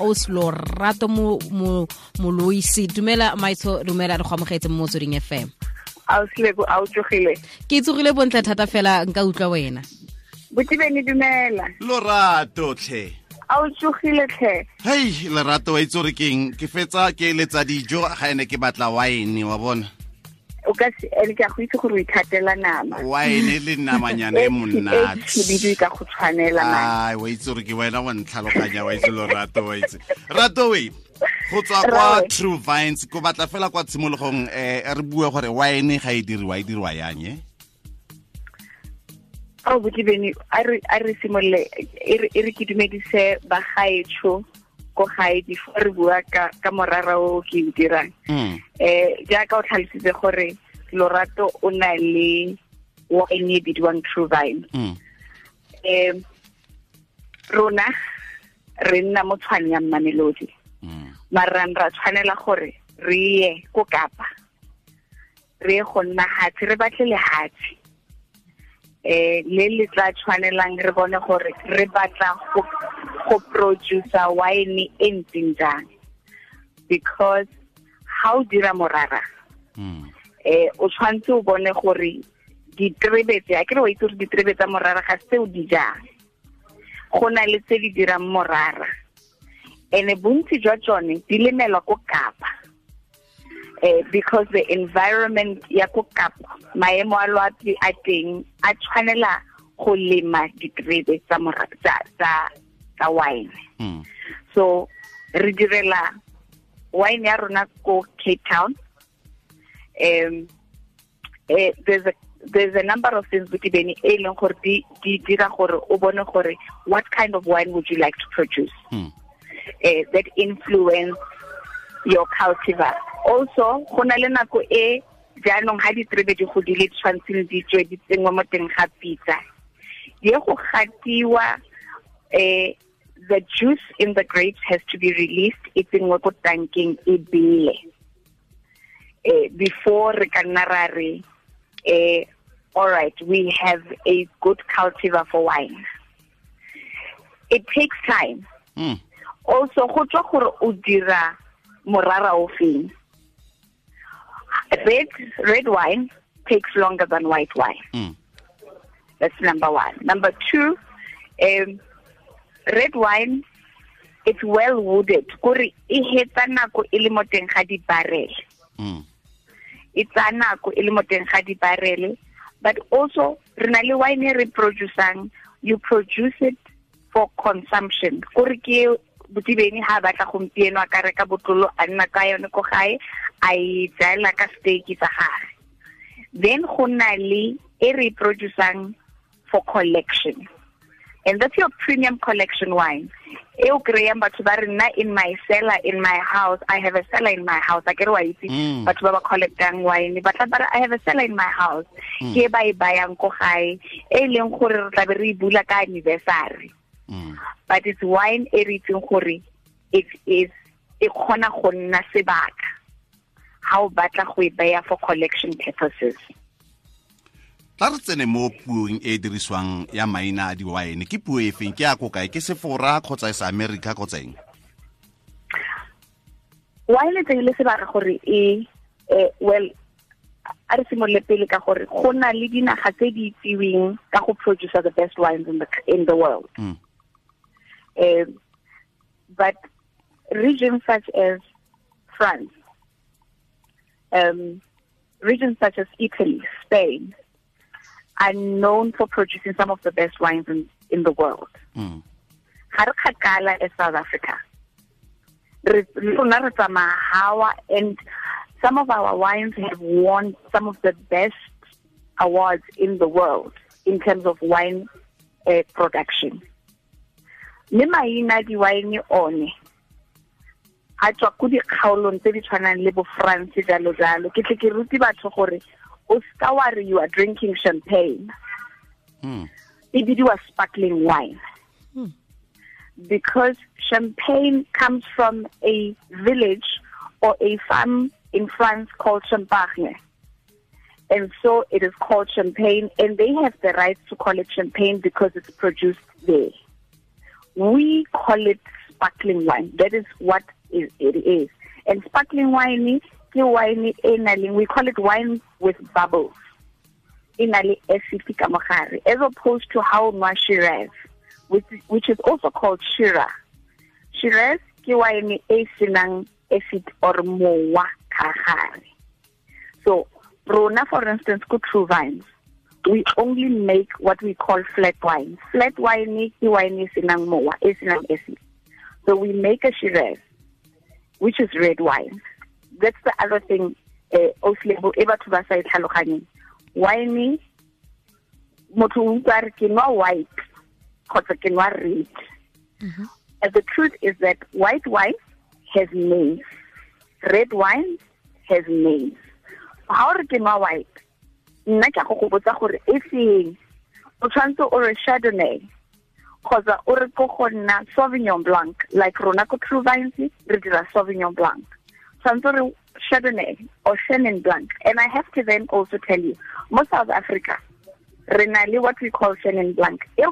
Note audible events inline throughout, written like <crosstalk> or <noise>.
oslo rato moloisi dumela maitso dumela re go amogetse mo motsweding fm auslebo a o tsogile? Ke tsogile bontle thata fela nka utlwa wena. Botibeni dumela. Lorato tlhe. A o tsogile tlhe? Hei lerato wa itse gore keng? Ke fetsa ke eletsa dijo ga ene ke batla wine wa bona o ka ene ke a go itse gore o ithatela nama. Wine le namanyana e <laughs> monate. khibidu ka go tshwanela ai wa itse gore ke wena wa ntlhaloganya wa itse lorato wa itse. Rato we go tswa kwa true vines ko batla fela kwa tshimologong um re bue gore wine ga e diriwa e diriwa yang e a o botse bene a re simolole e re ke dumedise bagaetsho ko gae before re bua ka morara o ke o dirang. Um jaaka o tlhalositse gore lorato o na le wine e bidiwang true vine. Um rona re nna mo tshwane ya mmamelodi marang ra tshwanela gore re ye ko kapa. Re ye go nna hatsi re batle lehatsi eh le le tla tshwanelang re bone gore re batla go producer wine e ntseng jang because ha o dira morara eh o tshwantse o bone gore diterebe tse a ke re wa itse gore diterebe tsa morara ga se o di jang. Go na le tse di dirang morara. Ene bontsi jwa tsone di lemelwa ko kapa. Eh, because the environment ya ko kapa maemo a loapi a teng a tshwanela go lema diterebe tsa tsa wine. Mm. so re direla wine ya rona ko cape town. Um eh, there's a there's a number of things with bene e leng gore di di dira gore o bone gore what kind of wine would you like to produce? Mm. uh, that influence your cultivar. Also go na le nako e jaanong ga diterebe di godile di tshwantseng di tswe di tsenngwe mo teng ga pitsa ye go gatiwa um the juice in the grapes has to be released. E tsenngwe ko tankeng e bele uh, before re ka nna ra re all right we have a good cultivar for wine. It takes time. Mm. also go tswa gore o dira morara o feng? Red red wine takes longer than white wine. Mm. that's number one. Number two um red wine it's well wooded. Kore e hetsa nako e le mo teng ga di barrel Mm. e tsaya nako e le mo teng ga di barrel but also re na le wine e re producing you produce it for consumption. Kore ke botibeni ha batla gompieno a ka reka botlolo a nna ka yone ko gae a e jaela ka steak sa gage then go na le e re producing for collection and that's your premium collection wine. E o kry-ang batho ba re nna in my cellar in my house i have a cellar in my house. A kere wa itse Mm. batho ba ba collectang wine. Ba tla i have a cellar in my house. Ke e ba e bayang ko gae e leng gore re tla be re e bula ka anniversary. Mm. but it's wine e re itseng gore it is e kgona go nna sebaka ha o batla go e beya for collection purposes tla re tsene mo puong e e dirisiwang ya maina a di-wine. Ke puo e feng? Ke ya ko kae? Ke sefora kgotsa e sa america kgotsa eng? Wine e tsegile sebaka gore e eh, well a re simolole pele ka gore go na le dinaga tse di itsiweng ka go producer the best wines in the, in the world. Mm. um, but regions such as France, um, regions such as Italy, Spain, are known for producing some of the best wines in, in the world. Mm. Ga re kgakala as South Africa. Rona re tsamaya and some of our wines have won some of the best awards in the world in terms of wine uh, production. le maina di-wine one a tswa ko dikgaolong tse di tshwanang le bo france jalo jalo ke tle ke ruti batho gore o ska you are drinking champagne Mm. e bidiwa sparkling wine because champagne comes from a village or a farm in France called Champagne. And so it is called champagne, and they have the right to call it champagne because it's produced there. We call it sparkling wine. That is what it is. And sparkling wine ke wine e we call it wine with bubbles. E na le acid ka mogare as opposed to how nwa Shiraz which, which is also called Syrah. Shiraz ke wine e senang acid or mowa ka gare. So rona for instance go true vines we only make what we call flat wine. Flat wine ke wine e senang mowa e senang acid. So we make a Shiraz which is red wine that's the other thing eh uh, oslebo e batho ba sa e tlhaloganyeng. Wine motho o utlwa re ke nwa white kgotsa ke nwa red. Mm-hmm. and the truth is that white wine has names red wine has names ha o re ke nwa white nna ke go go botsa gore e feng o tshwanetse o re chardonnay kgotsa o re ko go nna sauvignon blanc like rona ko true vines re dira sauvignon blanc Sansori Chardonnay or Chenin Blanc. And I have to then also tell you, most South Africa, renali what we call Chenin Blanc. Ya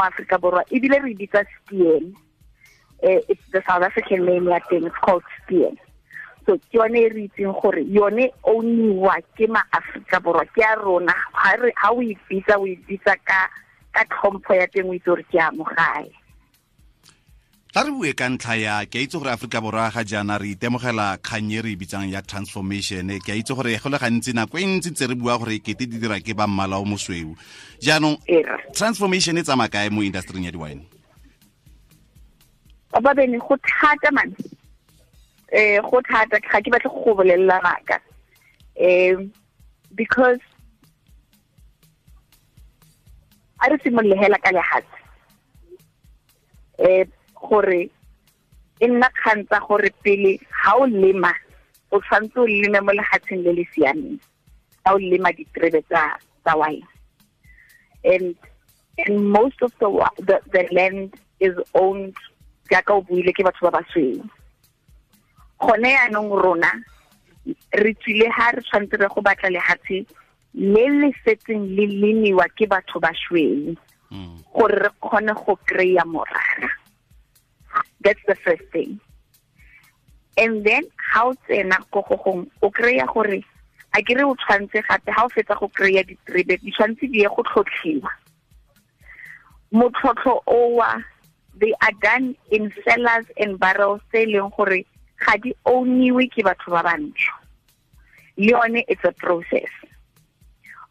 Africa borwa. Steen. Uh, it's the South African name ya teng. It's called Steen. So ke yone e re itseng gore yone owniwa ke ma Africa borwa ke a rona. Ha o e bitsa o e ka tlhompho ya teng o itse gore ke a mo tla re bue ka ntlha ya ke a itse gore aforika borwa ga jaana re itemogela kgang e re bitsang ya transformation. Ke a itse gore go le gantsi nako e ntsi tse re bua gore kete di dira ke ba mmala o mosweu. Jaanong transformation e tsamaya kae mo industry ya di-wine? Bababene go thata man. Eh go thata. Ga ke batle go bolelela maka um because a re simolole hela ka lehatsi um gore e nna kgang tsa gore pele ha o lema o tshwanetse o leme mo lehatsheng le le siameng ha o lema diterebe tsa tsa wine. And and most of the the, the land is owned jaaka o buile ke batho ba basweu. Gone yaanong rona re tswile ha re tshwanetse re go batla lehatshe le le setseng le lemiwa ke batho ba sweu hmm. gore re kgone go kry-a morara that's the first thing. And then how tsena ko gogong o kry-a gore a kere o tshwanetse gape ha o fetsa go kry-a diterebe di tshwanetse di ye go tlhotlhiwa. Motlhotlho owa they are done in cellars and barrels tse e leng gore ga di owniwe ke batho ba bantsho. Le yone it's a process.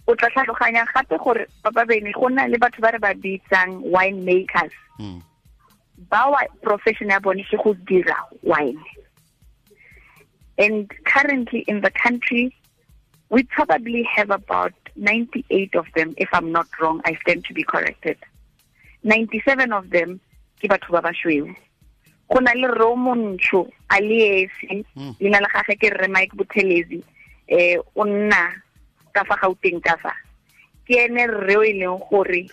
O tla tlhaloganya gape gore ba babene go na le batho ba re ba bitsang wine makers. Mm. Ba wa profession ya bone ke go dira wine. And currently in the country we probably have about 98 of them if i'm not wrong i stand to be corrected. 97 of them ke batho ba basweu go na le ro montsho a le esi hmm. leina la gage ke rre mike buthelezi eh o nna ka fa gauteng ka fa. Ke ene rre o e leng gore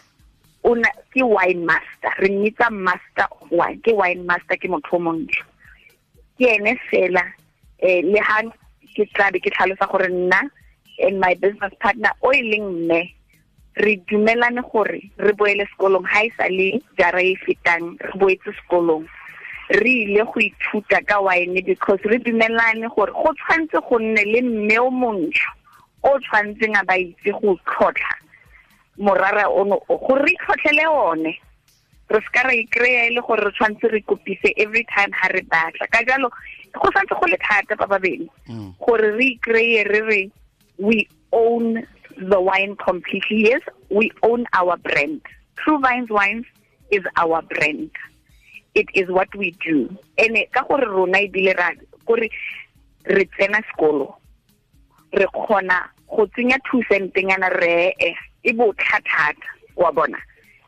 una ke wine master. Re mmitsa master wine ke wine master ke motho montsho. Ke ene fela eh le ha ke tla ke tlhalosa gore nna and my business partner o e leng mme re dumelane gore re boele sekolong. Ha isa le jara e fetang re boetse sekolong. Re ile go ithuta ka wine because re dumelane gore go tshwanetse go nne le mme o montsho o tshwanetseng a ba itse go tlhotlha morara ono gore re tlhotlhele one. Re se ka ra ikry-a e le gore re tshwanetse re kopise every time ha re batla. Ka jalo go santse go le thata ba babedi mm. gore re ikry-e re re we own the wine completely. Yes we own our brand. True vines wines is our brand. It is what we do. Ene ka gore rona e bile ra gore re tsena sekolo re kgona go tsenya two centenyana re e e botlhathata wa bona.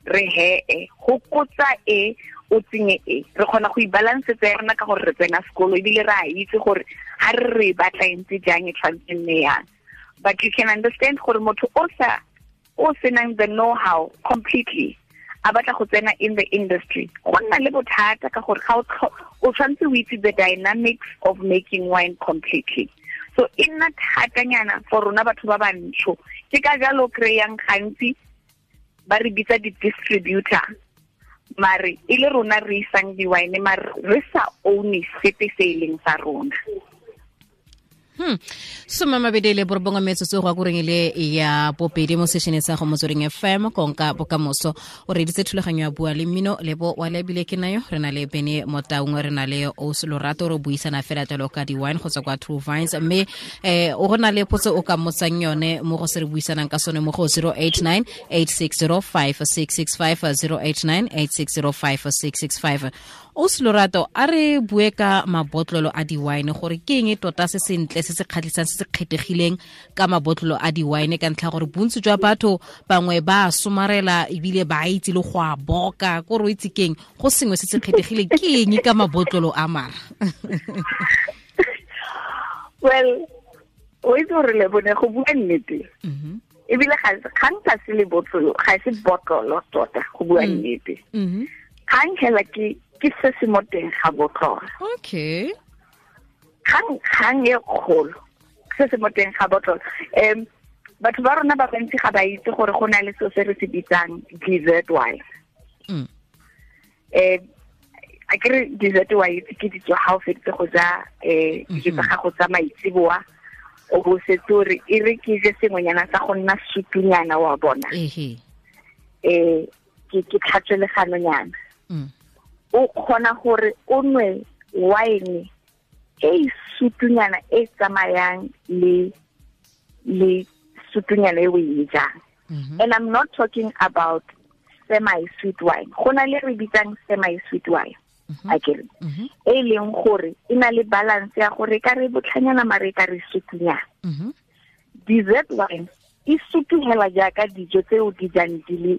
Re hee go kotsa e o tsenye e. Re kgona go ibalansetsa ya rona ka gore re tsena sekolo ebile re a itse gore ga re re batla ntse jang e nne yang. But you can understand gore motho o sa o senang the know how completely a batla go tsena in the industry. Go nna le bothata ka gore ga o tshwanetse o itse the dynamics of making wine completely so e nna thatanyana for rona batho ba bantsho. Ke ka jalo kry-ang gantsi ba re bitsa di-distributor mare e le rona re isang di-wine mare re sa one sepe se e leng sa rona Hmm. some mabedi le borobongwe metsotso go a koreng le ya bobedi mo sešhone sa go motsweding fm konka bokamoso. O reditse thulaganyo ya bua le mmino lebo wa lebile ke nayo re na le bene motaung re na le os lorato re buisana fela jalo ka di-wine go tswa kwa true vines. Mme um o go na le potso o ka motsang yone mo go se re buisanang ka sone mo go 089 860 5665 089 860 os lorato a re bue ka mabotlolo a di-wine gore ke eng tota se sentle se se kgatlhisang se se kgethegileng ka mabotlolo a di-wine? Ka ntlha gore bontsi jwa batho bangwe ba somarela ebile ba itse le go a boka. Kore o itse keng go sengwe se se kgethegileng ke eng ka mabotlolo a mara well o itse gore le bone go bua nnete. Ebile ga nka se le botlolo ga se botlolo tota go bua nnete. Kgang hela ke ke se se mo teng ga botlolo okay. Kgang kgang e kgolo. Se se mo teng ga botlolo um batho ba rona ba bantsi ga ba itse gore go na le seo se re se bitsang dessert wine. Um a kere dessert wine ke ditso ga o feditse go ja um dijo tsa gago tsa maitsiboa o bo setse ore e re ke je sengwenyana sa go nna sutunyana wa bona. Um ke tlhatsweleganonyana tlhatswe leganonyana. Mm. O kgona gore o nwe wine e e sutunyana e tsamayang le le sutunyana e o e jang Mhm. and i'm not talking about semi sweet wine go na le re bitsang semi sweet wine a kere Mhm. e e leng gore e na le balance ya gore ka re botlhanyana mare ka re sutunyana Mhm. dessert wine e sutugela jaaka dijo tse o di jang di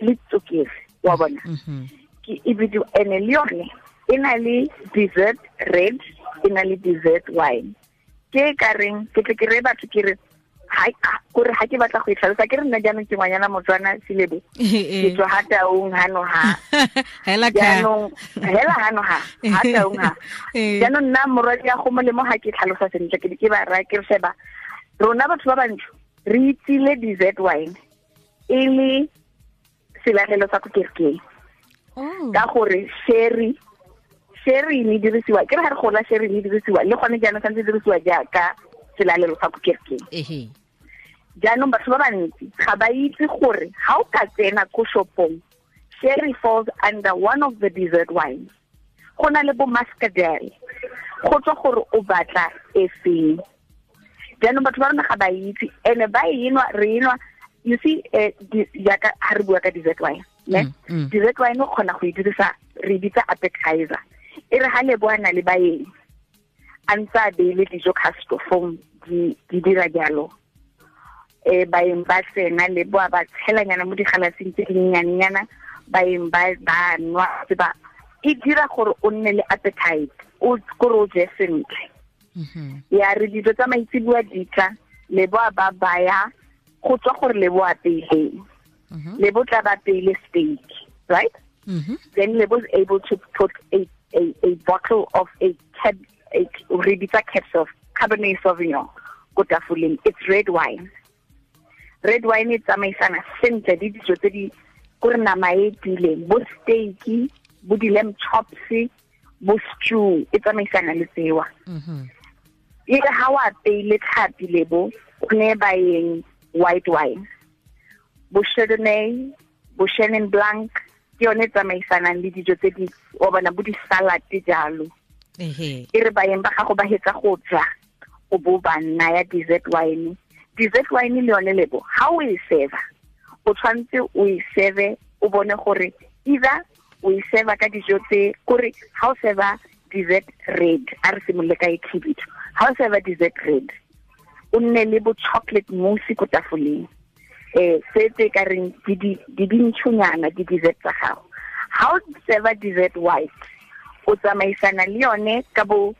le tsokere wa bona Mhm. Ke e bidiwa ene le yone e na le dessert red e na le dessert wine. Ke ka reng ke tle ke re batho ke re kore ha ke batla go itlhalosa ke re nna jaanong ke ngwanyana motswana selebo <laughs> ke tswa ha taung hano ha. <laughs> Hela hano ha <laughs> ha taung ha. Eh. jaanong nna morwadi ya go molemo ha ke tlhalosa sentle ke ke ba raya ke re sheba rona batho ba bantsho re itsile dessert wine e le selagelo sa ko kerekeng. Ka gore sherry sherry ne dirisiwa ke re ga re gola sherry ne dirisiwa le gone jaanong santse e dirisiwa jaaka selalelo sa ko kerekeng. Jaanong batho ba bantsi ga ba itse gore ga o ka tsena ko shopong sherry falls under one of the dessert wines. Go na le bo mascadel go tswa gore o batla e feng. Jaanong batho ba rona ga ba itse and ba enwa re enwa you see eh, jaaka ga re bua ka dessert wine ne? Mm, mm. wine o kgona go e dirisa re bitsa appetizer. E re ha lebo a na le baeng a ntse a beile dijo ka stofong di di dira jalo. Um baeng ba sena le boa ba tshelanyana mo digalaseng tse dinnyanenyana baeng ba nwa se ba e dira gore o nne le appetite o kore o je sentle. Mhm. ya re dijo tsa maitsebua ditla leboa ba baya go tswa gore leboa peileng Mhm. lebo tla ba peile steak right Mhm. then lebo is able to put a a, a bottle of a cab a re caps of cabernet sauvignon ko tafoleng it's red wine red wine e tsamaisana sentle le dijo tse di kore nama e tileng bo steak bo di-lamb chops bo stew e tsamaisana le tsewa Mhm. e re ha wa peile tlhapi lebo o ne baeng white wine bo chardonnay bo chenin blanc ke yone e tsamaisanang le dijo tse di o bona bo di-salate jalo. Ehe. E re baeng ba gago ba hetsa go ja o bo ba naya dessert wine. Dessert wine le yone lebo ha o e serva o tshwanetse o e serve o bone gore either o e serve ka dijo tse kore ha o serva dessert red a re simolole ka e khibidu ha o serva dessert red o nne le bo chocolate mousse ko tafoleng eh se tse ka reng di di- di dintshonyana di dessert tsa gago ha o serva dessert white? O tsamaisana le yone ka bo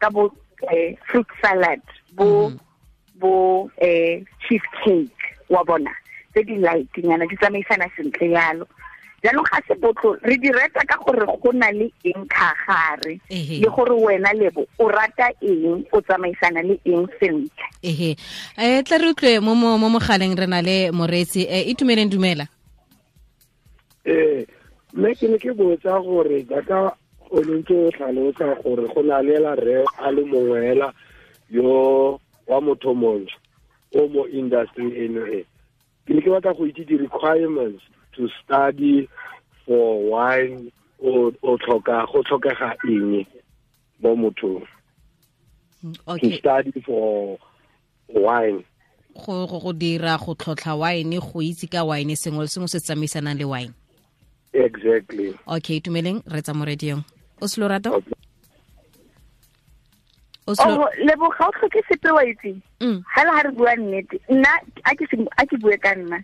ka bo eh, fruit salad bo bo eh cheesecake wa bona. Tse di light nyana di tsamaisana sentle yalo jaanong ga se botlo re di reta ka gore go na le eng kgagare le gore wena lebo o rata eng? O tsamaisana le eng sentle? Ehe. Eh tla re utlwe mo mo mo mogaleng re na le moreetsi um e tumeleng dumela? Eh mme ke ne ke botsa gore jaaka o ntse o tlhalosa gore go na le re a le mongwela yo wa motho montsho o mo industry eno e. Ke ne ke batla go itse di-requirements to study for wine o o tlhoka go tlhokega eng mo mothong? To study for wine. Go go go dira go tlhotlha wine go itse ka wine sengwe le sengwe se tsamaisanang le wine. Exactly. Okay tumeleng re tsa mo radiong. O se lorato o oh lebo ga o tlhoke sepe wa itse Mm, ga le ga re bua nnete nna a ke a ke bue ka nna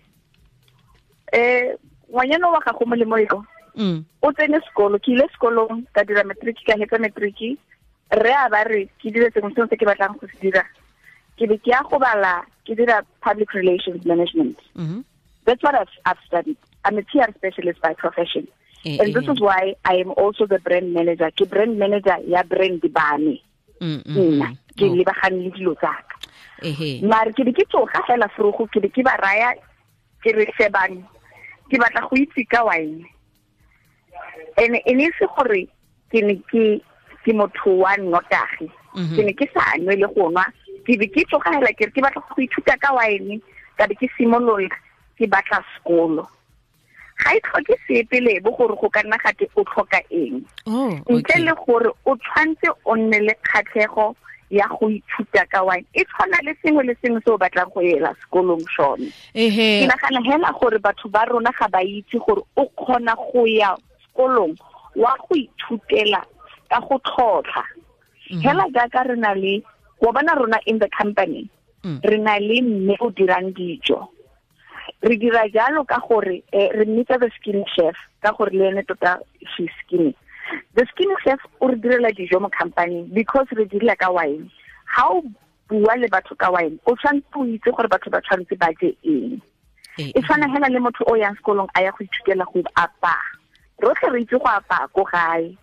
um ngwanyana wa gago molemo eko mm, o tsene sekolo ke ile sekolong ka dira matric ka hetsa matric re a ba re ke dire sengwe sengwe se ke batlang go se dira. Ke be ke ya go bala ke dira public relations management. Mhm. that's what I've, I've studied. I'm a PR specialist by profession. Eh, and this eh, is why i am also the brand manager. Ke brand manager ya brand bane. Mm, mm, nna mm. ke Oh, lebagane le dilo tsaka ehe. mare ke be ke tsoga fela forogo ke be ke ba raya ke re shebang ke batla go itse ka wine. And e ne se gore ke ne ke ke motho wa nnotagi. Mhm. ke ne ke sa nwe le go nwa. Ke be ke tsoga fela ke ke batla go ithuta ka wine ka be ke simolola ke batla sekolo. Ga e tlhoke sepe lebo gore go ka nna gate o tlhoka eng. Oh, ntle le gore o tshwantse o nne le kgatlhego ya go ithuta ka wine. E tshwana le sengwe le sengwe se o batlang go ela sekolong sone. Ke nagana hela gore batho ba rona ga ba itse gore o kgona go ya sekolong wa go ithutela ka go tlhotlha. Hela jaaka re na le wa bona rona in the company Mm. re na le mme o dirang dijo. Re dira jalo ka gore eh, re mmitsa the skinny chef ka gore le ene tota she's skinny the skin chef o re direla dijo mo company because re direla ka wine. Ha o bua le batho ka wine o tshwanetse o itse gore batho ba tshwanetse ba je eng. Eh, e tshwana hela le motho o yang sekolong a ya go ithutela go apaya rotlhe re itse go apaya ko gae.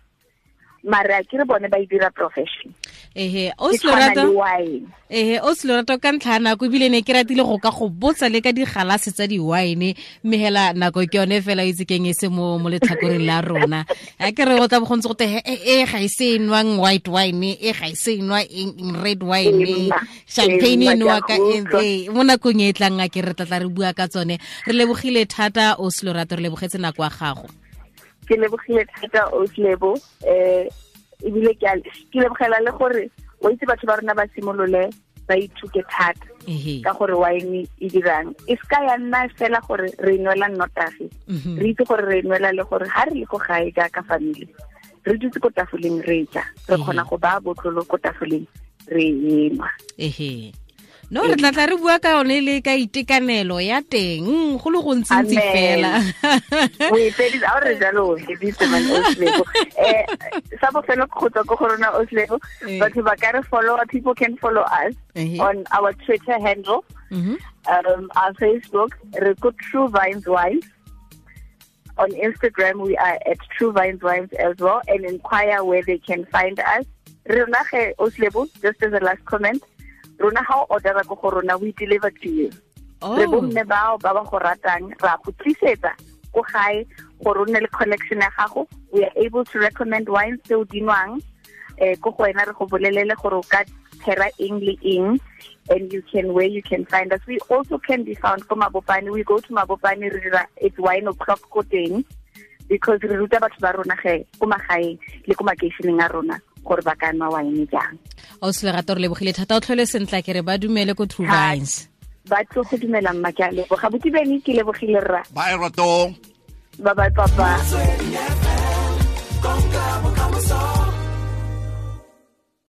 Mare a ke re bone ba e dira profession ehe o e se tshwana lorato le wine ehe o se lorato ka ntlha nako ebile ne ke ratile go ka go botsa le ka digalase tsa di-wine mme hela nako ke yone fela o itse keng e se mo mo letlhakoreng la rona a ke re go tla bo go ntse go te e e ga e se e nwang white wine e ga e se e nwa eng- eng red wine champagne e ema, nwa ke ka ee, mo nakong e e tlang a ke re tlatla re bua ka tsone re lebogile thata o se lorato re lebogetse nako ya gago ke lebogile thata oslebo um ebile ke ke lebogela le gore o itse batho ba rona ba simolole ba ithuke thata. Ka gore wine e dirang. E seka ya nna fela gore re nwela nnotagi. Mhm. re itse gore re nwela le gore ga re le ko gae jaaka family re dutse ko tafoleng re ja. Re kgona go baya botlolo ko tafoleng re enwa ehe no re tlatla re bua ka yone le ka itekanelo ya teng go le gontsi-ntsi Amen. fela o feditse a o re jalo o feditse man oslebo um sa bofelo go tswa ko go rona oslebo Eh. batho ba ka re follow people can follow us on our twitter handle Mhm. um, our Facebook, Rico True Vines Wines. On Instagram, we are at True Vines Wines as well, and inquire where they can find us. Rona ge Oslebo, just as a last comment, Rona how order ko go rona we deliver to you. Re Oh. bomme bao ba ba go ratang ra go tlisetsa ko gae gore o nne le collection ya gago we are able to recommend wines tse o di nwang eh ko go wena re go bolelele gore o ka tshera eng le eng and you can where you can find us we also can be found ko mabopane we go to mabopane re dira it's wine o'clock ko teng because re ruta batho ba rona ge ko magaeng le ko makeišeneng a rona gore ba ka nwa wine jang o se lerato re lebogile thata o tlhole sentla ke re ba dumele ko true vines. ba tlo go dumela mma ke a leboga. Botibeni ke lebogile rra. Ba e ratong ba ba papa